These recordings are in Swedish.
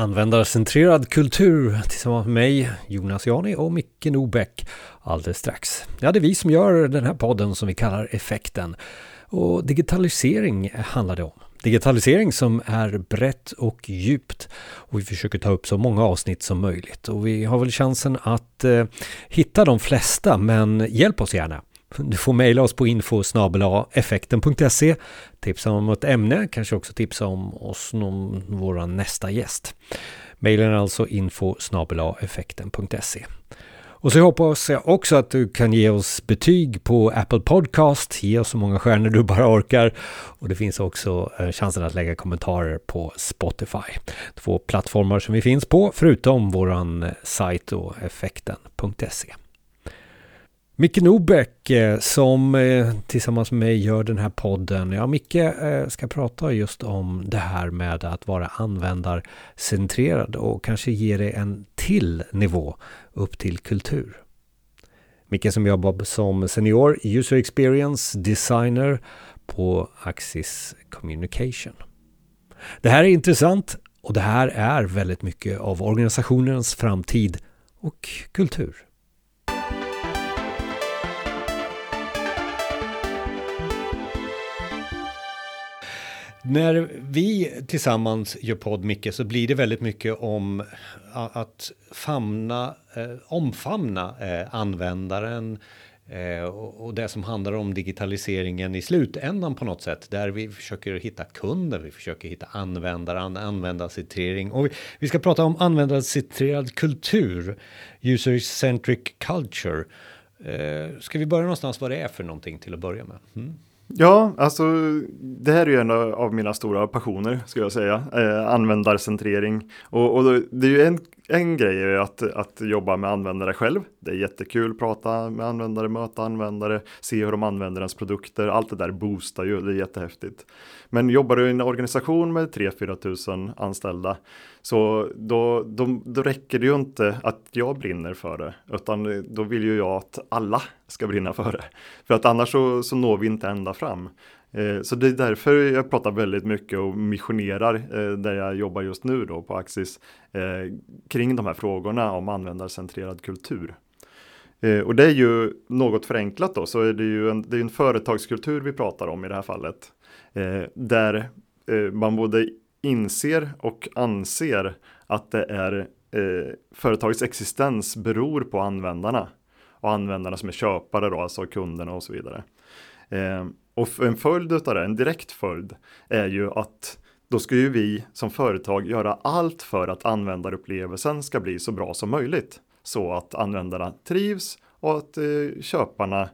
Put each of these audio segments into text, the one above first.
Användarcentrerad kultur tillsammans med mig, Jonas Jani och Micke Nobäck alldeles strax. Ja, det är vi som gör den här podden som vi kallar Effekten. Och digitalisering handlar det om. Digitalisering som är brett och djupt och vi försöker ta upp så många avsnitt som möjligt och vi har väl chansen att eh, hitta de flesta men hjälp oss gärna. Du får mejla oss på info effekten.se Tipsa om ett ämne, kanske också tipsa om oss, om vår nästa gäst. Mejlen är alltså info effekten.se och så hoppas jag också att du kan ge oss betyg på Apple Podcast. Ge oss så många stjärnor du bara orkar. Och det finns också eh, chansen att lägga kommentarer på Spotify. Två plattformar som vi finns på, förutom våran eh, sajt och effekten.se. Micke Nobäck eh, som eh, tillsammans med mig gör den här podden. Ja, Micke eh, ska prata just om det här med att vara användarcentrerad och kanske ge det en till nivå upp till kultur. Micke som jobbar som senior user experience designer på Axis Communication. Det här är intressant och det här är väldigt mycket av organisationens framtid och kultur. När vi tillsammans gör podd, Micke, så blir det väldigt mycket om att famna, eh, omfamna eh, användaren eh, och det som handlar om digitaliseringen i slutändan på något sätt. Där vi försöker hitta kunder, vi försöker hitta användare, användarcentrering. Och vi, vi ska prata om användarcentrerad kultur, user-centric culture. Eh, ska vi börja någonstans vad det är för någonting till att börja med? Mm. Ja, alltså det här är ju en av mina stora passioner skulle jag säga, eh, användarcentrering. Och, och det är ju en, en grej är att, att jobba med användare själv. Det är jättekul, prata med användare, möta användare, se hur de använder ens produkter. Allt det där boostar ju, det är jättehäftigt. Men jobbar du i en organisation med 3-4 tusen anställda så då, då, då räcker det ju inte att jag brinner för det, utan då vill ju jag att alla ska brinna för det. För att annars så, så når vi inte ända fram. Eh, så det är därför jag pratar väldigt mycket och missionerar eh, där jag jobbar just nu då på Axis eh, kring de här frågorna om användarcentrerad kultur. Eh, och det är ju något förenklat då, så är det ju en, det är en företagskultur vi pratar om i det här fallet. Eh, där eh, man både inser och anser att det är eh, företagets existens beror på användarna och användarna som är köpare då, alltså kunderna och så vidare. Eh, och en följd av det, en direkt följd, är ju att då ska ju vi som företag göra allt för att användarupplevelsen ska bli så bra som möjligt. Så att användarna trivs och att eh, köparna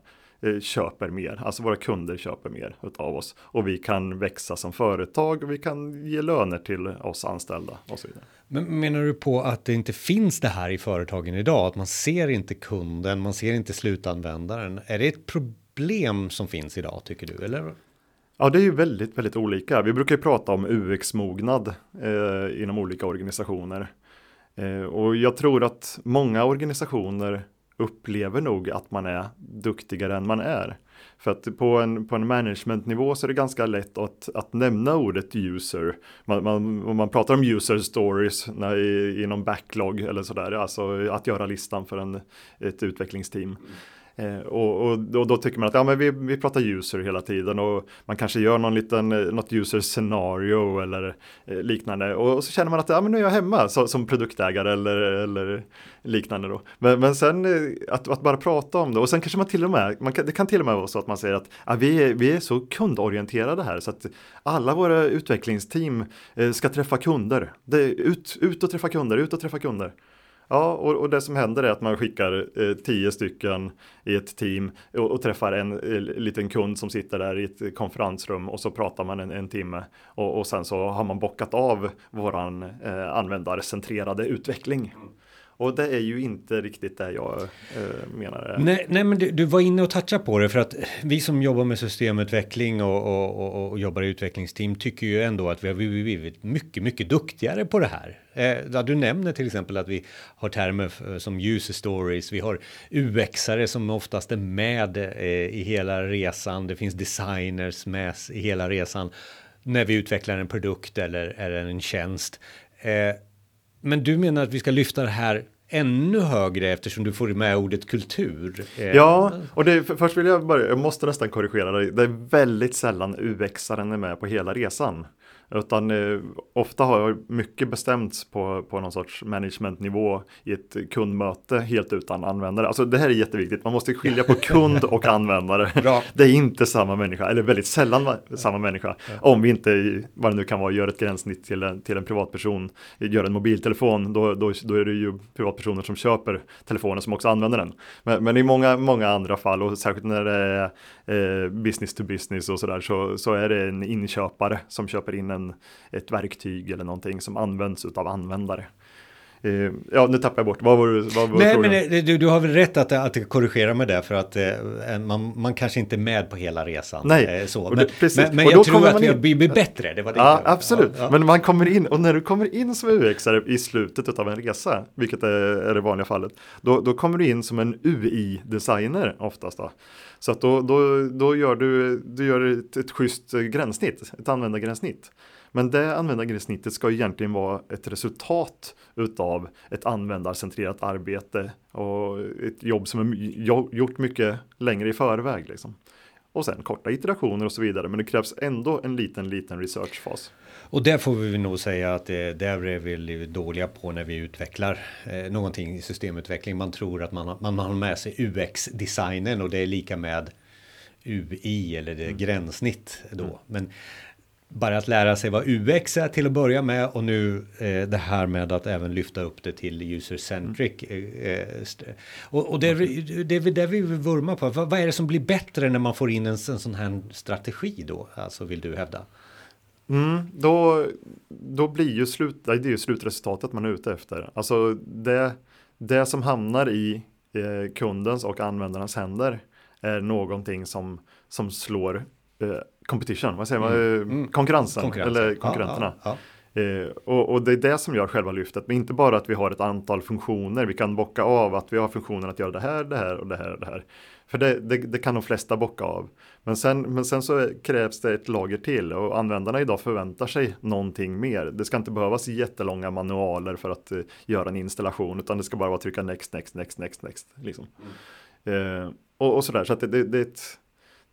köper mer, alltså våra kunder köper mer av oss. Och vi kan växa som företag och vi kan ge löner till oss anställda och så vidare. Men menar du på att det inte finns det här i företagen idag? Att man ser inte kunden, man ser inte slutanvändaren? Är det ett problem? problem som finns idag tycker du? Eller? Ja, det är ju väldigt, väldigt olika. Vi brukar ju prata om UX-mognad eh, inom olika organisationer. Eh, och jag tror att många organisationer upplever nog att man är duktigare än man är. För att på en, på en managementnivå så är det ganska lätt att, att nämna ordet user. Man, man, om man pratar om user stories när, i, inom backlog eller sådär, alltså att göra listan för en, ett utvecklingsteam. Eh, och, och, och, då tycker man att ja, men vi, vi pratar user hela tiden och man kanske gör någon liten, eh, något user scenario eller eh, liknande. Och, och, så känner man att ja, men nu är jag hemma så, som produktägare eller, eller liknande då. Men, men sen eh, att, att, bara prata om det och sen kanske man till och med, man kan, det kan till och med vara så att man säger att ja, vi, är, vi är så kundorienterade här så att alla våra utvecklingsteam eh, ska träffa kunder. Det, ut, ut och träffa kunder, ut och träffa kunder. Ja, och, och, det som händer är att man skickar eh, tio stycken i ett team och, och träffar en eh, liten kund som sitter där i ett konferensrum och så pratar man en, en timme och, och sen så har man bockat av våran eh, användarcentrerade utveckling. Och det är ju inte riktigt det jag eh, menar. Nej, nej, men du, du, var inne och touchade på det för att vi som jobbar med systemutveckling och, och, och, och jobbar i utvecklingsteam tycker ju ändå att vi har blivit mycket, mycket duktigare på det här. Eh, du nämner till exempel att vi har termer eh, som user stories, vi har UXare som oftast är med eh, i hela resan, det finns designers med i hela resan när vi utvecklar en produkt eller, eller en tjänst. Eh, Men du menar att vi ska lyfta det här ännu högre eftersom du får med ordet kultur. Eh, ja, och det, först vill jag börja, jag måste nästan korrigera dig. Det är väldigt sällan UX-aren är med på hela resan. Utan eh, ofta har mycket bestämts på, på någon sorts managementnivå i ett kundmöte helt utan användare. Alltså det här är jätteviktigt, man måste skilja på kund och användare. Bra. Det är inte samma människa, eller väldigt sällan samma människa. Ja. Om vi inte, vad det nu kan vara, gör ett gränssnitt till en, till en privatperson, gör en mobiltelefon, då, då, då är det ju privatpersoner som köper telefonen som också använder den. Men, men i många, många andra fall, och särskilt när det är eh, business to business och sådär, så, så är det en inköpare som köper in en, ett verktyg eller någonting som används av användare. Eh, ja, nu tappar jag bort. Vad var, vad var Nej, men du, du har väl rätt att, att korrigera med det för att eh, man, man kanske inte är med på hela resan. Nej, eh, så. Men, det, men, men jag tror att vi blir bättre. Det var det ja, absolut. Ja, ja. Men man kommer in och när du kommer in som ux i slutet av en resa, vilket är, är det vanliga fallet, då, då kommer du in som en UI-designer oftast. Då. Så att då, då, då gör du, du gör ett, ett schysst gränssnitt, ett användargränssnitt. Men det användargränssnittet ska egentligen vara ett resultat utav ett användarcentrerat arbete och ett jobb som är gjort mycket längre i förväg. Liksom. Och sen korta iterationer och så vidare. Men det krävs ändå en liten, liten researchfas. Och där får vi nog säga att det, där är vi dåliga på när vi utvecklar eh, någonting i systemutveckling. Man tror att man, man, har med sig UX-designen och det är lika med UI eller det är mm. gränssnitt då. Mm. Men bara att lära sig vad UX är till att börja med och nu eh, det här med att även lyfta upp det till user-centric. Mm. Eh, eh och, och det, det är det vi vill vurma på. Vad, vad, är det som blir bättre när man får in en, en sån här strategi då? Alltså vill du hävda? Mm, då, då blir ju, slut, det är ju slutresultatet man är ute efter. Alltså det, det som hamnar i eh, kundens och användarnas händer är någonting som, som slår eh, competition, vad säger man, mm. Eh, mm. konkurrensen, konkurrensen, eller konkurrenterna. Ja, ja, ja. Eh, och, och, det är det som gör själva lyftet, men inte bara att vi har ett antal funktioner, vi kan bocka av att vi har funktionen att göra det här, det här och det här och det här. För det, det, det, kan de flesta bocka av. Men sen, men sen så krävs det ett lager till och användarna idag förväntar sig någonting mer. Det ska inte behövas jättelånga manualer för att uh, göra en installation utan det ska bara vara att trycka next, next, next, next, next. Liksom. Mm. Uh, och, och sådär, så att det, det, det, är ett,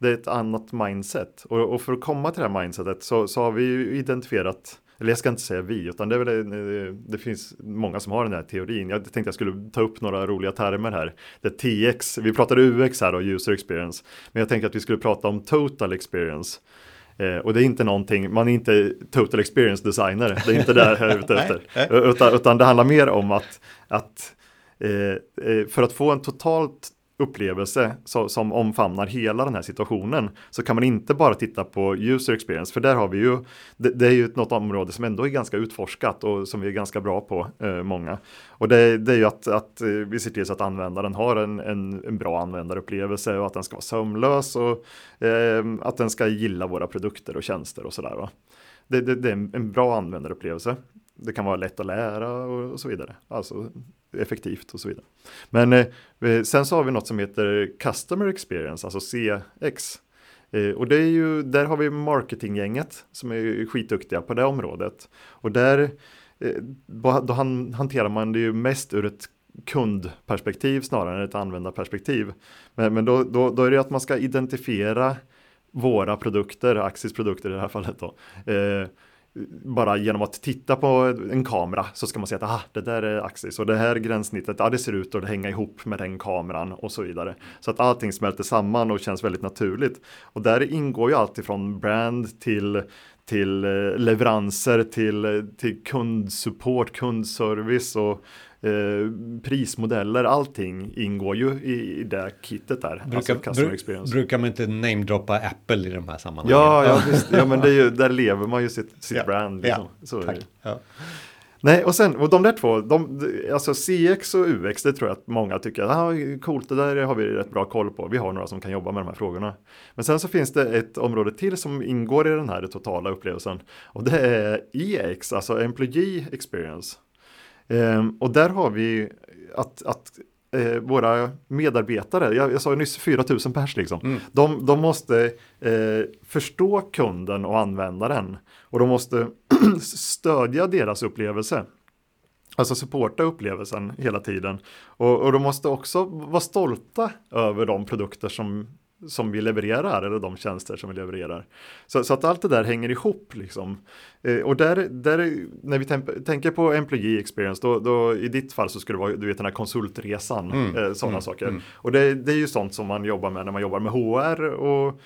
det är ett annat mindset. Och, och, för att komma till det här mindsetet så, så har vi identifierat eller jag ska inte säga vi, utan det, väl, det, det finns många som har den här teorin. Jag tänkte jag skulle ta upp några roliga termer här. Det är TX, vi pratade UX här och user experience. Men jag tänkte att vi skulle prata om total experience. Eh, och det är inte någonting, man är inte total experience designer, det är inte det jag är ute efter. utan, utan det handlar mer om att, att eh, eh för att få en totalt upplevelse så, som omfamnar hela den här situationen så kan man inte bara titta på user experience för där har vi ju det, det är ju något område som ändå är ganska utforskat och som vi är ganska bra på eh, många och det, det, är ju att, att eh, vi ser till så att användaren har en, en, en bra användarupplevelse och att den ska vara sömlös och eh, att den ska gilla våra produkter och tjänster och sådär. Det, det, det är en, en bra användarupplevelse det kan vara lätt att lära och, och så vidare. Alltså effektivt och så vidare. Men eh, eh, sen så har vi något som heter Customer Experience, alltså CX. Eh, och det är ju, där har vi marketinggänget som är skitduktiga på det området. Och där eh, då han, hanterar man det ju mest ur ett kundperspektiv snarare än ett användarperspektiv. Men, men då, då, då är det att man ska identifiera våra produkter, Axis produkter i det här fallet då. Eh, bara genom att titta på en kamera så ska man se att aha, det där är Axis och det här gränssnittet, ja det ser ut att hänga ihop med den kameran och så vidare. Så att allting smälter samman och känns väldigt naturligt. Och där ingår ju allt ifrån brand till till eh, leveranser, till, eh, till kundsupport, kundservice och Eh, prismodeller, allting ingår ju i, i det kittet där. Brukar, alltså bru brukar man inte namedroppa Apple i de här sammanhangen? Ja, ja, visst, ja men det är ju, där lever man ju sitt, sitt ja, brand. Liksom. Ja, Så tack. Ja. Nej, och sen, och de där två, de, alltså CX och UX, det tror jag att många tycker, ah, coolt, det där har vi rätt bra koll på, vi har några som kan jobba med de här frågorna. Men sen så finns det ett område till som ingår i den här totala upplevelsen, och det är EX, alltså Employee Experience. Ehm, och där har vi att, att eh, våra medarbetare, jag, jag sa nyss 4000 pers liksom, mm. de, de måste eh, förstå kunden och användaren och de måste stödja deras upplevelse. Alltså supporta upplevelsen hela tiden. Och, och de måste också vara stolta över de produkter som, som vi levererar eller de tjänster som vi levererar. Så, så att allt det där hänger ihop liksom. Eh, och där, där, när vi tänker på employee experience, då, då, i ditt fall så skulle det vara du vet, den här konsultresan, mm. eh, sådana mm. saker. Mm. Och det, det är ju sånt som man jobbar med när man jobbar med HR och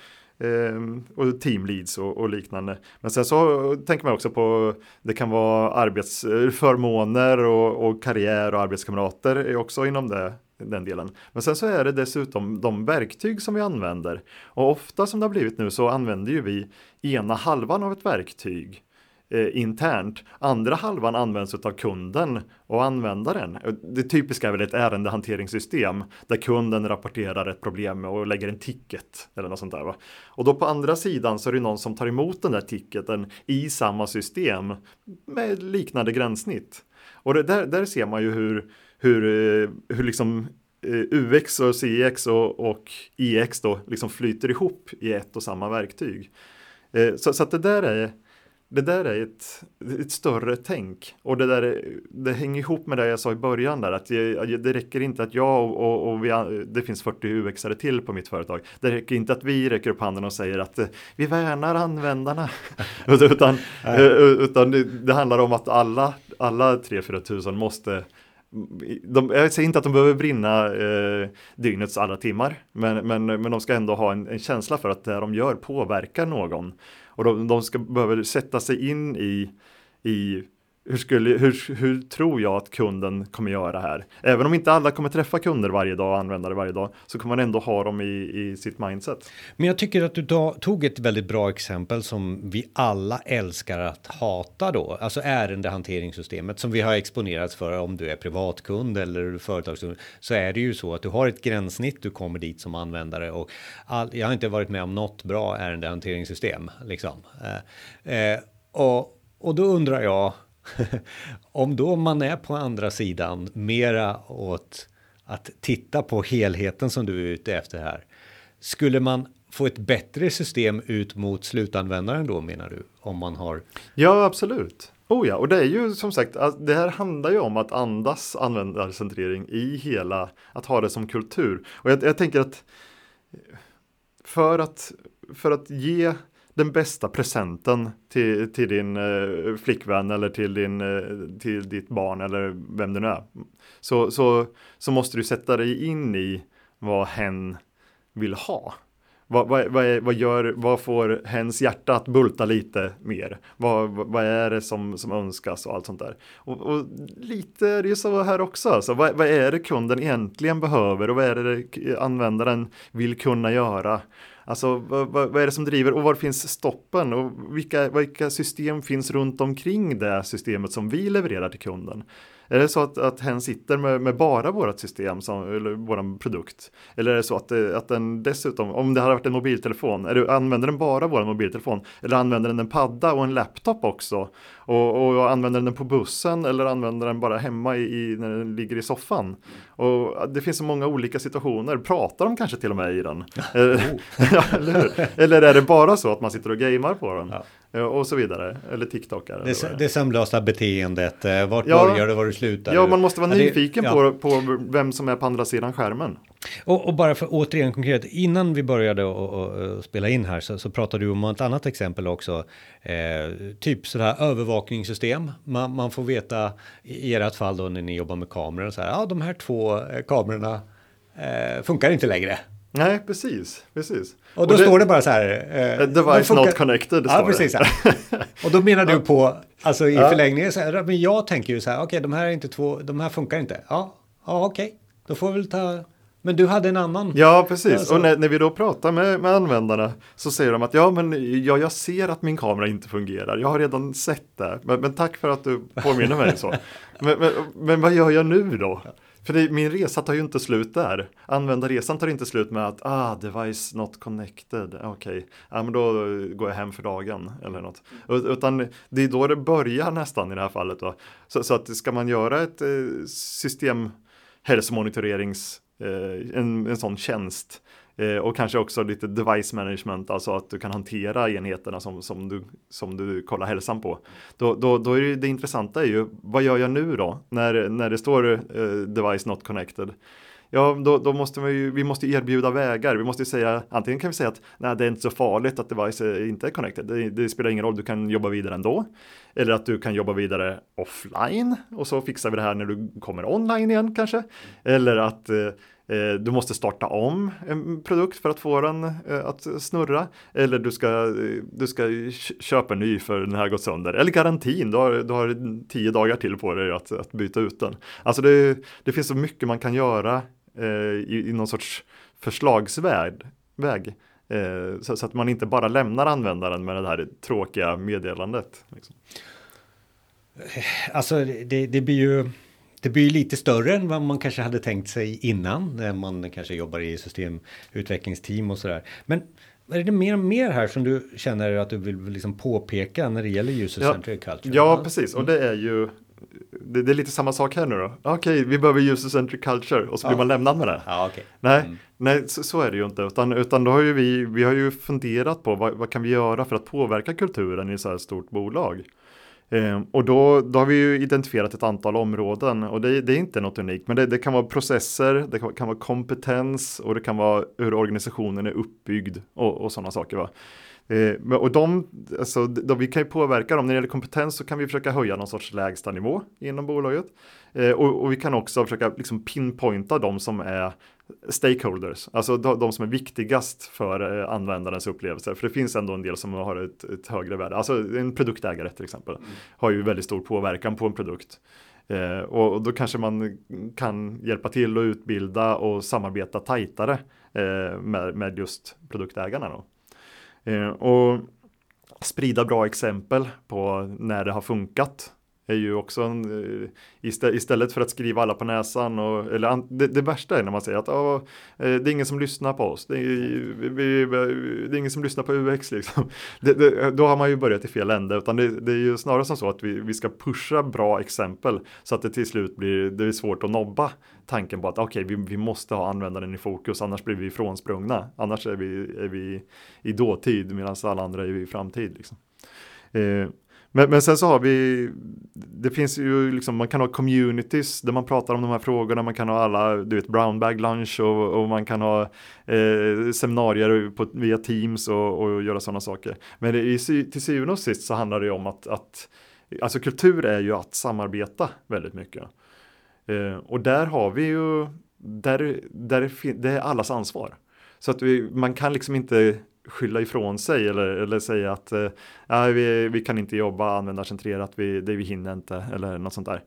eh, och teamleads och, och, liknande. Men sen så tänker man också på det kan vara arbetsförmåner och, och karriär och arbetskamrater är också inom det den delen. Men sen så är det dessutom de verktyg som vi använder. Och ofta som det har blivit nu så använder ju vi ena halvan av ett verktyg eh, internt. Andra halvan används av kunden och användaren. Det typiska är väl ett ärendehanteringssystem där kunden rapporterar ett problem och lägger en ticket eller något sånt där. Va? Och då på andra sidan så är det någon som tar emot den där ticketen i samma system med liknande gränssnitt. Och det, där, där ser man ju hur, hur, eh, hur liksom eh, UX och CX och, och EX då liksom flyter ihop i ett och samma verktyg. Eh, så, så att det där är det där är ett, ett större tänk och det där det hänger ihop med det jag sa i början där att det, det räcker inte att jag och, och, och vi, det finns 40 UXare till på mitt företag. Det räcker inte att vi räcker upp handen och säger att vi värnar användarna utan, utan det, det, handlar om att alla, alla 3-4 tusen måste de, jag säger inte att de behöver brinna eh, dygnets alla timmar, men, men, men de ska ändå ha en, en känsla för att det de gör påverkar någon. Och de, de ska behöver sätta sig in i, i hur, skulle, hur, hur tror jag att kunden kommer göra här? Även om inte alla kommer träffa kunder varje dag och användare varje dag så kommer man ändå ha dem i, i sitt mindset. Men jag tycker att du tog ett väldigt bra exempel som vi alla älskar att hata då, alltså ärendehanteringssystemet som vi har exponerats för om du är privatkund eller företagskund så är det ju så att du har ett gränssnitt. Du kommer dit som användare och all, jag har inte varit med om något bra ärendehanteringssystem liksom. Eh, eh, och, och då undrar jag om då man är på andra sidan mera åt att titta på helheten som du är ute efter här. Skulle man få ett bättre system ut mot slutanvändaren då menar du? Om man har? Ja, absolut. Oh ja, och det är ju som sagt, det här handlar ju om att andas användarcentrering i hela, att ha det som kultur. Och jag, jag tänker att för att, för att ge den bästa presenten till, till din eh, flickvän eller till, din, eh, till ditt barn eller vem det nu är. Så, så, så måste du sätta dig in i vad hen vill ha. Vad, vad, vad, är, vad, gör, vad får hens hjärta att bulta lite mer? Vad, vad är det som, som önskas och allt sånt där? Och, och lite är det ju så här också. Alltså, vad, vad är det kunden egentligen behöver och vad är det användaren vill kunna göra? Alltså vad, vad, vad, är det som driver och var finns stoppen och vilka, vilka system finns runt omkring det systemet som vi levererar till kunden? Är det så att, att hen sitter med, med bara vårt system, som, eller vår produkt? Eller är det så att, att den dessutom, om det hade varit en mobiltelefon, är det, använder den bara vår mobiltelefon? Eller använder den en padda och en laptop också? Och, och använder den på bussen eller använder den bara hemma i, i, när den ligger i soffan? Och det finns så många olika situationer. Pratar de kanske till och med i den? Oh. eller, eller, är det bara så att man sitter och gamer på den? Ja. Eh, och så vidare. Eller TikTokare. Det, det, det sömnlösa beteendet. Eh, vart ja, börjar det, var du slutar Ja, man måste vara ja, nyfiken det, ja. på, på vem som är på andra sidan skärmen. Och, och bara för återigen konkret, innan vi började och, och, och spela in här så, så, pratade du om ett annat exempel också. Eh, typ sådär övervakningssystem. Man, man, får veta i ert fall då när ni jobbar med kameror så här, ja de här två eh, kamerorna eh, funkar inte längre. Nej, precis, precis. Och då och det, står det bara så här. Eh, device funkar, not connected. Ja, precis. och då menar du på, alltså i ja. förlängningen, så här, men jag tänker ju så här, okej, okay, de här är inte två, de här funkar inte. Ja, ja okej, okay. då får vi väl ta men du hade en annan. Ja, precis. Alltså. Och när, när, vi då pratar med, med användarna så säger de att ja, men ja, jag ser att min kamera inte fungerar. Jag har redan sett det. Men, men tack för att du påminner mig så. men, men, men, vad gör jag nu då? För det, min resa tar ju inte slut där. Användarresan tar inte slut med att ah, device not connected. Okej, okay. ja, men då går jag hem för dagen eller något. Utan det är då det börjar nästan i det här fallet. Va? Så, så att ska man göra ett eh, system hälsomonitorerings, eh, en, en sån tjänst Eh, och kanske också lite device management, alltså att du kan hantera enheterna som, som, du, som du kollar hälsan på. Då, då, då är det, det intressanta är ju, vad gör jag nu då? När, när det står eh, device not connected. Ja, då, då måste vi, vi måste erbjuda vägar. Vi måste säga, antingen kan vi säga att nej, det är inte så farligt att device eh, inte är connected. Det, det, spelar ingen roll, du kan jobba vidare ändå. Eller att du kan jobba vidare offline och så fixar vi det här när du kommer online igen kanske. Eller att eh Eh, du måste starta om en produkt för att få den eh, att snurra. Eller du ska, du ska köpa en ny för den här gått sönder. Eller garantin, du har, du har tio dagar till på dig att, att byta ut den. Alltså det, det finns så mycket man kan göra eh, i, i någon sorts förslagsväg. Väg. Så, så, att man inte bara lämnar användaren med det här tråkiga meddelandet. Liksom. Alltså det, det blir ju det blir lite större än vad man kanske hade tänkt sig innan när man kanske jobbar i systemutvecklingsteam och sådär. Men är det mer och mer här som du känner att du vill liksom påpeka när det gäller user-centered ja, culture? Ja, precis. Och det är ju det, det, är lite samma sak här nu då. Okej, okay, vi behöver user-centric culture och så ja. blir man lämnad med det. Ja, okay. Nej, mm. nej så, så, är det ju inte. Utan, utan då har ju vi, vi har ju funderat på vad, vad kan vi göra för att påverka kulturen i så här stort bolag. Eh, och då, då har vi ju identifierat ett antal områden och det, det är inte något unikt. Men det, det, kan vara processer, det kan, kan, vara kompetens och det kan vara hur organisationen är uppbyggd och, och sådana saker. Va? Eh, och de, alltså, de, vi kan ju påverka dem, när det gäller kompetens så kan vi försöka höja någon sorts lägsta nivå inom bolaget. Eh, och, och, vi kan också försöka liksom pinpointa de som är stakeholders, alltså de, de som är viktigast för eh, användarens upplevelser. För det finns ändå en del som har ett, ett högre värde, alltså en produktägare till exempel, mm. har ju väldigt stor påverkan på en produkt. Eh, och, och, då kanske man kan hjälpa till att utbilda och samarbeta tajtare eh, med, med just produktägarna. Då. Eh, och sprida bra exempel på när det har funkat är ju också en, eh, istället för att skriva alla på näsan och, eller det, det värsta är när man säger att oh, det är ingen som lyssnar på oss. Det är, vi, det är ingen som lyssnar på UX liksom. Det, det, då har man ju börjat i fel ände utan det, är ju snarare som så att vi, vi ska pusha bra exempel så att det till slut blir, det är svårt att nobba tanken på att okej, okay, vi, vi måste ha användaren i fokus annars blir vi ifrånsprungna. Annars är vi, är vi i dåtid medan alla andra är i framtid. Liksom. Eh, men, men sen så har vi, det finns ju liksom, man kan ha communities där man pratar om de här frågorna, man kan ha alla, du vet, brown bag lunch och, och man kan ha eh, seminarier på, via Teams och, och göra sådana saker. Men det, i, till syvende och sist så handlar det om att, att, alltså kultur är ju att samarbeta väldigt mycket. Eh, och där har vi ju, där, där det är allas ansvar. Så att vi, man kan liksom inte skylla ifrån sig eller, eller säga att eh, vi, vi kan inte jobba användarcentrerat, vi, det vi hinner inte eller något sånt där.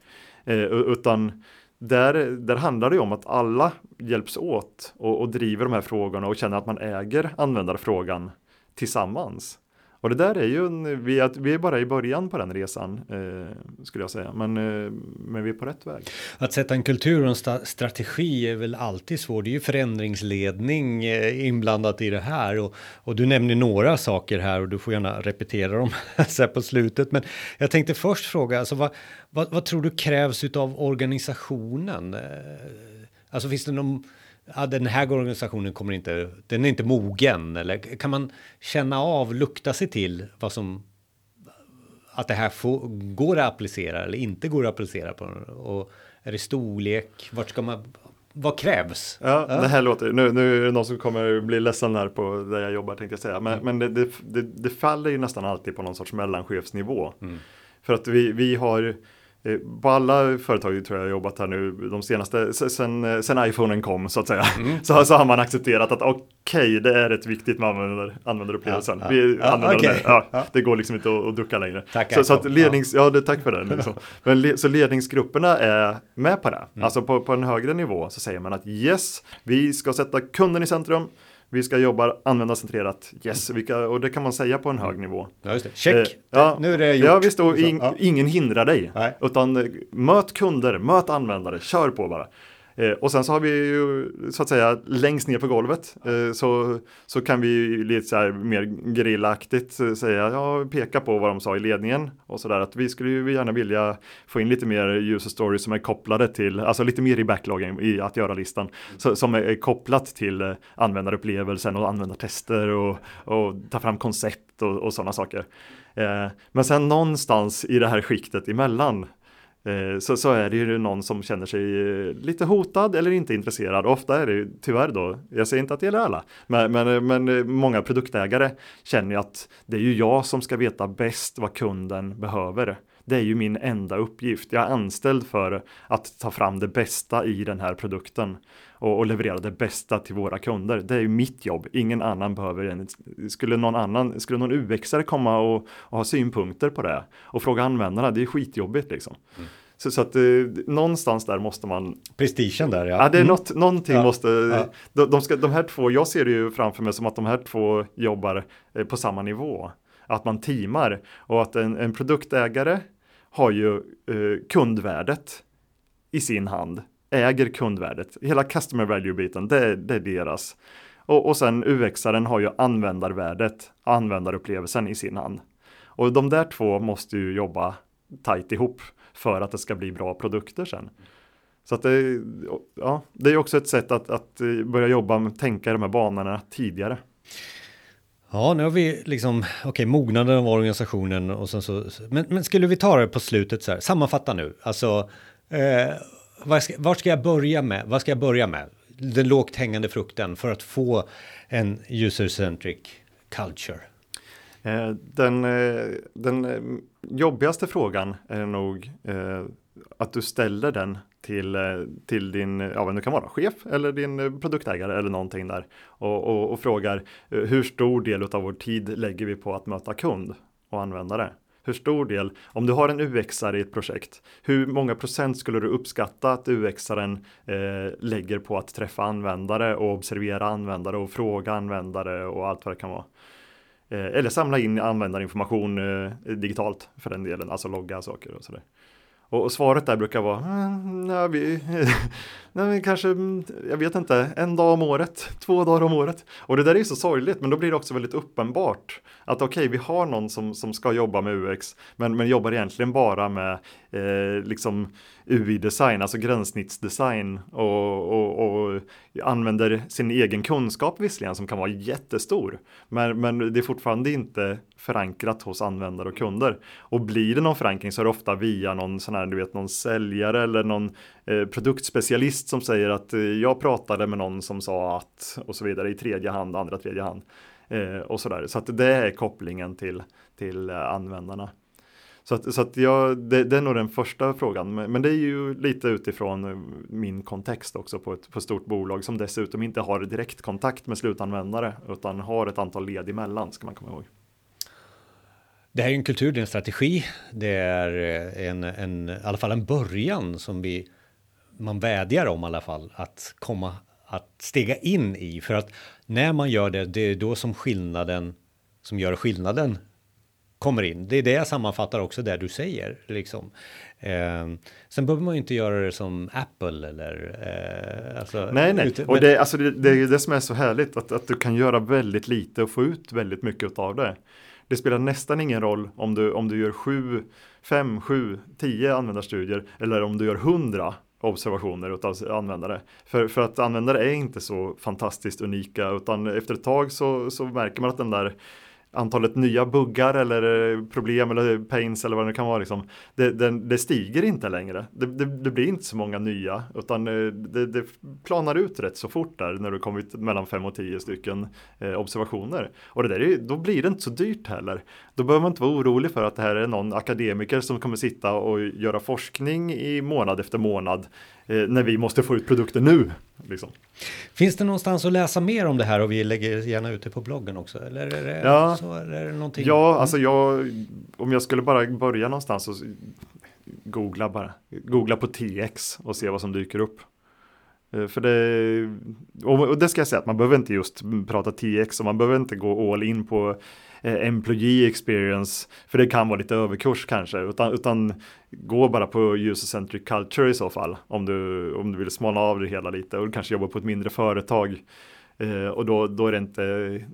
Eh, utan där, där handlar det om att alla hjälps åt och, och driver de här frågorna och känner att man äger användarfrågan tillsammans. Och det där är ju, en, vi, är, vi är bara i början på den resan, eh, skulle jag säga. Men, eh, men vi är på rätt väg. Att sätta en kultur och en strategi är väl alltid svårt. Det är ju förändringsledning eh, inblandat i det här. Och, och du nämner några saker här och du får gärna repetera dem så här på slutet. Men jag tänkte först fråga, alltså vad, vad, vad tror du krävs av organisationen? Eh, alltså finns det någon ja, den här organisationen kommer inte, den är inte mogen eller kan man känna av, lukta sig till vad som att det här får, går att applicera eller inte går att applicera på och är det storlek? Vart ska man? Vad krävs? Ja, ja. det här låter, nu, nu är det någon som kommer bli ledsen här på där jag jobbar tänkte jag säga. Men, mm. men det, det, det, det, faller ju nästan alltid på någon sorts mellanchefsnivå. Mm. För att vi, vi har på alla företag tror jag har jobbat här nu de senaste, sen, sen iPhonen kom så att säga, mm. så, så har man accepterat att okej, okay, det är ett viktigt med användar, användarupplevelsen. Ja, ja. Vi ja, okay. ja, ja, Det går liksom inte att, att ducka längre. Tack, så, så, att lednings, ja. det, tack för det. Liksom. Men så ledningsgrupperna är med på det. Mm. Alltså på, på en högre nivå så säger man att yes, vi ska sätta kunden i centrum. Vi ska jobba användarcentrerat, yes, vilka, och det kan man säga på en hög nivå. Ja, just det. Check, eh, ja, nu är det gjort. Ja, visst, och in, ja. ingen hindrar dig. Nej. Utan eh, möt kunder, möt användare, kör på bara. Eh, och sen så har vi ju så att säga längst ner på golvet eh, så, så kan vi lite så här mer grillaktigt eh, säga, ja, peka på vad de sa i ledningen och så där att vi skulle ju gärna vilja få in lite mer user stories som är kopplade till, alltså lite mer i backloggen i att göra listan, så, som är kopplat till eh, användarupplevelsen och användartester och, och ta fram koncept och, och sådana saker. Eh, men sen någonstans i det här skiktet emellan Eh, så, så är det ju någon som känner sig eh, lite hotad eller inte intresserad. Ofta är det tyvärr då, jag säger inte att det gäller alla, men, men, eh, men många produktägare känner ju att det är ju jag som ska veta bäst vad kunden behöver. Det är ju min enda uppgift. Jag är anställd för att ta fram det bästa i den här produkten och, och leverera det bästa till våra kunder. Det är ju mitt jobb. Ingen annan behöver en. Skulle någon annan, skulle någon UXare komma och, och ha synpunkter på det och fråga användarna, det är skitjobbigt liksom. Mm. Så, så, att eh, någonstans där måste man Prestigen där ja. Ja, det är mm. något, någonting ja. måste, ja. De, de, ska, de här två, jag ser det ju framför mig som att de här två jobbar eh, på samma nivå. Att man teamar och att en, en produktägare har ju eh, kundvärdet i sin hand äger kundvärdet. Hela customer value-biten, det, det, är deras. Och, och sen UX-aren har ju användarvärdet, användarupplevelsen i sin hand. Och de där två måste ju jobba tajt ihop för att det ska bli bra produkter sen. Så att det, ja, det är också ett sätt att, att eh, börja jobba med tänka i de här banorna tidigare. Ja, nu har vi liksom, okej, okay, mognaden av organisationen och sen så, men, men skulle vi ta det på slutet så här, sammanfatta nu, alltså, eh, var ska, var ska jag börja med? Vad ska jag börja med? Den lågt hängande frukten för att få en user-centric culture. Eh, den, eh, den eh, jobbigaste frågan är nog eh, att du ställer den till, eh, till din, ja men det kan vara chef eller din eh, produktägare eller någonting där och, och, och frågar eh, hur stor del av vår tid lägger vi på att möta kund och användare? Hur stor del, om du har en UXare i ett projekt, hur många procent skulle du uppskatta att UXaren eh, lägger på att träffa användare och observera användare och fråga användare och allt vad det kan vara? Eh, eller samla in användarinformation eh, digitalt för den delen, alltså logga saker och sådär. Och, och svaret där brukar vara, mm, nej, vi, nej, kanske, jag vet inte, en dag om året, två dagar om året. Och det där är ju så sorgligt, men då blir det också väldigt uppenbart att okej, okay, vi har någon som, som ska jobba med UX, men, men jobbar egentligen bara med eh, liksom UI-design, alltså gränssnittsdesign och, och, och, använder sin egen kunskap visserligen som kan vara jättestor. Men, men det är fortfarande inte förankrat hos användare och kunder. Och blir det någon förankring så är det ofta via någon sån här, du vet, någon säljare eller någon eh, produktspecialist som säger att eh, jag pratade med någon som sa att och så vidare i tredje hand, andra tredje hand. Eh, och sådär. Så att det är kopplingen till, till eh, användarna. Så att, så att jag, det, det, är nog den första frågan, men, men, det är ju lite utifrån eh, min kontext också på ett, på stort bolag som dessutom inte har direktkontakt med slutanvändare utan har ett antal led emellan ska man komma ihåg. Det här är en kultur, det är en strategi, det är eh, en, en, i alla fall en början som vi, man vädjar om i alla fall att komma, att stega in i. För att när man gör det, det är då som skillnaden, som gör skillnaden kommer in. Det är det jag sammanfattar också där du säger. Liksom. Eh, sen behöver man ju inte göra det som Apple eller... Eh, alltså, nej, nej. Ute, och men... det, alltså, det, det är ju det som är så härligt, att, att du kan göra väldigt lite och få ut väldigt mycket av det. Det spelar nästan ingen roll om du, om du gör sju, fem, sju, tio användarstudier eller om du gör hundra observationer av användare. För, för att användare är inte så fantastiskt unika utan efter ett tag så, så märker man att den där antalet nya buggar eller eh, problem eller pains eller vad det kan vara liksom, det, det, det stiger inte längre. Det, det, blir inte så många nya utan eh, det, planar ut rätt så fort där när du kommit mellan 5 och 10 stycken eh, observationer. Och det där är, då blir det inte så dyrt heller. Då behöver man inte vara orolig för att det här är någon akademiker som kommer sitta och göra forskning i månad efter månad när vi måste få ut produkter nu. Liksom. Finns det någonstans att läsa mer om det här och vi lägger gärna ut det på bloggen också? Eller är det, ja, så, eller är det någonting? Ja, alltså jag, om jag skulle bara börja någonstans och googla bara, googla på TX och se vad som dyker upp. Eh, för det, och det ska jag säga att man behöver inte just prata TX och man behöver inte gå all in på eh, employee experience, för det kan vara lite överkurs kanske, utan, utan gå bara på user-centric culture i så fall, om du, om du vill smalna av det hela lite och kanske jobba på ett mindre företag. Eh, och då, då, är det inte,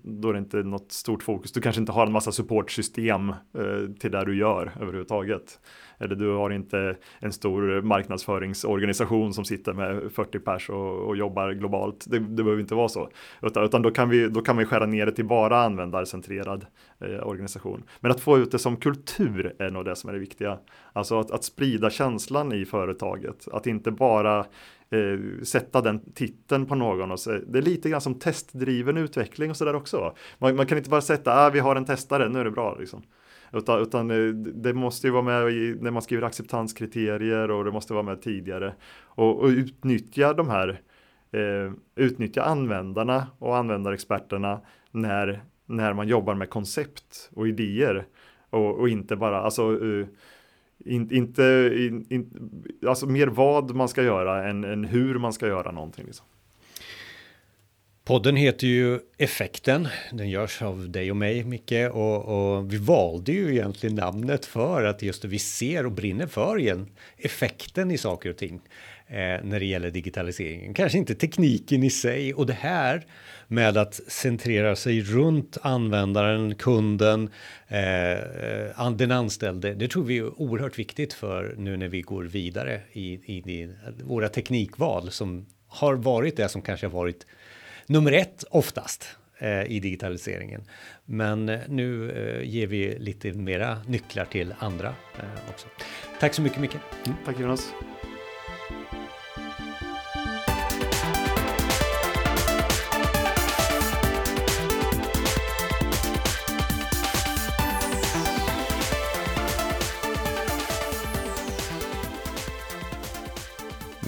då är det inte något stort fokus. Du kanske inte har en massa supportsystem eh, till det du gör överhuvudtaget. Eller du har inte en stor marknadsföringsorganisation som sitter med 40 pers och, och jobbar globalt. Det, det behöver inte vara så. Utan, utan då, kan vi, då kan vi skära ner det till bara användarcentrerad eh, organisation. Men att få ut det som kultur är nog det som är det viktiga. Alltså att, att sprida känslan i företaget. Att inte bara eh, sätta den titeln på någon och så, det är lite grann som testdriven utveckling och sådär också. Man, man, kan inte bara sätta, ah, vi har en testare, nu är det bra liksom. Utan, utan eh, det måste ju vara med i, när man skriver acceptanskriterier och det måste vara med tidigare. Och, och utnyttja de här, eh, utnyttja användarna och användarexperterna när, när man jobbar med koncept och idéer. Och, och inte bara, alltså uh, in, inte, in, in, alltså mer vad man ska göra än, än hur man ska göra någonting. Liksom. Podden heter ju Effekten. Den görs av dig och mig, Micke. Och, och, vi valde ju egentligen namnet för att just vi ser och brinner för igen effekten i saker och ting eh, när det gäller digitaliseringen. Kanske inte tekniken i sig och det här med att centrera sig runt användaren, kunden, eh, den anställde. Det tror vi är oerhört viktigt för nu när vi går vidare i, i, i våra teknikval som har varit det som kanske har varit nummer ett oftast eh, i digitaliseringen. Men eh, nu eh, ger vi lite mera nycklar till andra eh, också. Tack så mycket Micke. Mm, tack Jonas.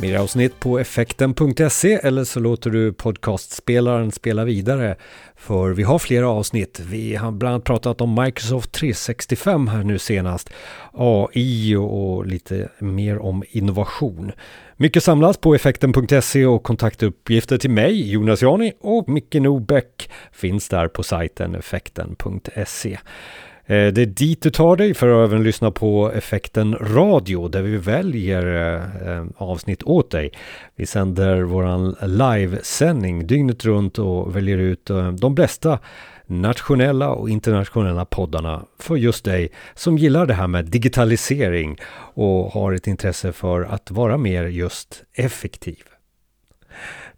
Mer avsnitt på effekten.se eller så låter du podcastspelaren spela vidare. För vi har flera avsnitt. Vi har bland annat pratat om Microsoft 365 här nu senast. AI och lite mer om innovation. Mycket samlas på effekten.se och kontaktuppgifter till mig, Jonas Jani och Micke Nobäck finns där på sajten effekten.se. Eh, det är dit du tar dig för att även lyssna på effekten radio där vi väljer eh, avsnitt åt dig. Vi sänder våran livesändning dygnet runt och väljer ut eh, de bästa nationella och internationella poddarna för just dig som gillar det här med digitalisering och har ett intresse för att vara mer just effektiv.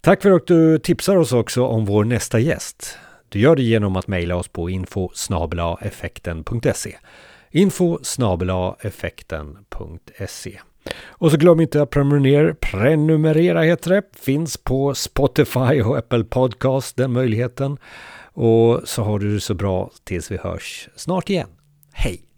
Tack för att du tipsar oss också om vår nästa gäst. Du gör det genom att mejla oss på info effekten.se info effekten.se och så glöm inte att prenumerera, prenumerera heter det, finns på Spotify och Apple Podcast, den möjligheten. Och så har du det så bra tills vi hörs snart igen. Hej!